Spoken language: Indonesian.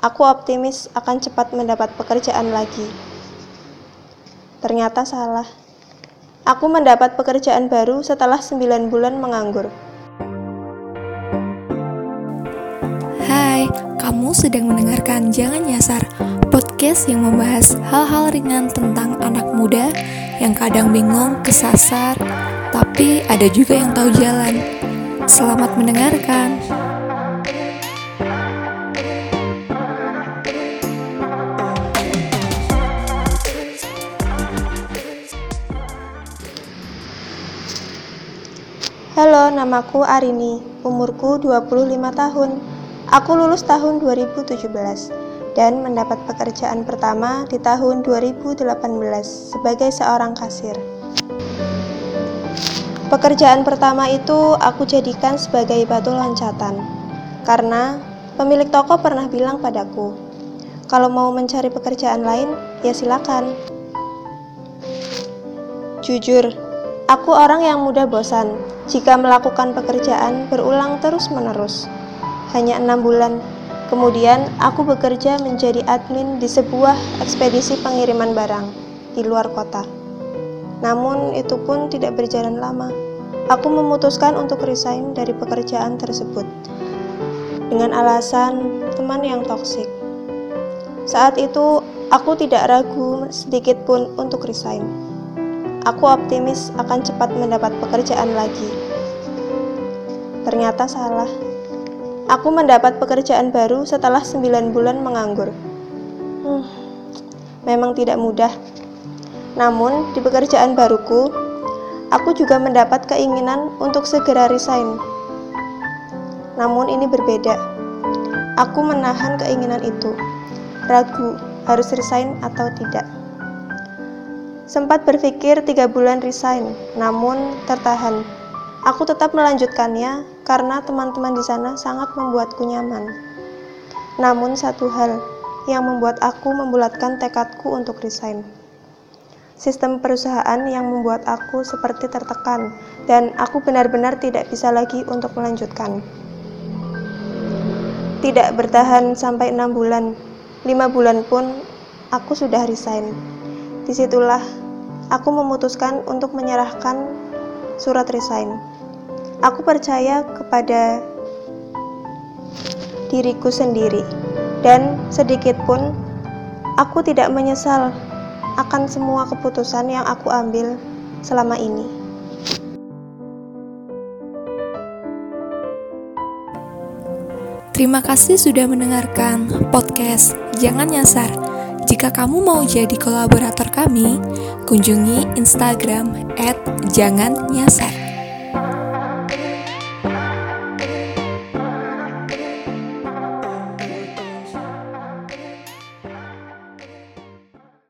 Aku optimis akan cepat mendapat pekerjaan lagi. Ternyata salah. Aku mendapat pekerjaan baru setelah 9 bulan menganggur. Hai, kamu sedang mendengarkan Jangan Nyasar, podcast yang membahas hal-hal ringan tentang anak muda yang kadang bingung, kesasar, tapi ada juga yang tahu jalan. Selamat mendengarkan. Halo, namaku Arini, umurku 25 tahun. Aku lulus tahun 2017 dan mendapat pekerjaan pertama di tahun 2018 sebagai seorang kasir. Pekerjaan pertama itu aku jadikan sebagai batu loncatan karena pemilik toko pernah bilang padaku, kalau mau mencari pekerjaan lain, ya silakan. Jujur, aku orang yang mudah bosan jika melakukan pekerjaan berulang terus-menerus. Hanya enam bulan, kemudian aku bekerja menjadi admin di sebuah ekspedisi pengiriman barang di luar kota. Namun itu pun tidak berjalan lama. Aku memutuskan untuk resign dari pekerjaan tersebut dengan alasan teman yang toksik. Saat itu aku tidak ragu sedikit pun untuk resign. Aku optimis akan cepat mendapat pekerjaan lagi. Ternyata salah. Aku mendapat pekerjaan baru setelah 9 bulan menganggur. Hmm, memang tidak mudah. Namun, di pekerjaan baruku, aku juga mendapat keinginan untuk segera resign. Namun ini berbeda. Aku menahan keinginan itu. Ragu harus resign atau tidak. Sempat berpikir tiga bulan resign, namun tertahan. Aku tetap melanjutkannya karena teman-teman di sana sangat membuatku nyaman. Namun satu hal yang membuat aku membulatkan tekadku untuk resign. Sistem perusahaan yang membuat aku seperti tertekan dan aku benar-benar tidak bisa lagi untuk melanjutkan. Tidak bertahan sampai enam bulan, lima bulan pun aku sudah resign. Di situlah aku memutuskan untuk menyerahkan surat resign. Aku percaya kepada diriku sendiri, dan sedikit pun aku tidak menyesal akan semua keputusan yang aku ambil selama ini. Terima kasih sudah mendengarkan podcast Jangan Nyasar. Jika kamu mau jadi kolaborator kami, kunjungi Instagram @jangannyasar.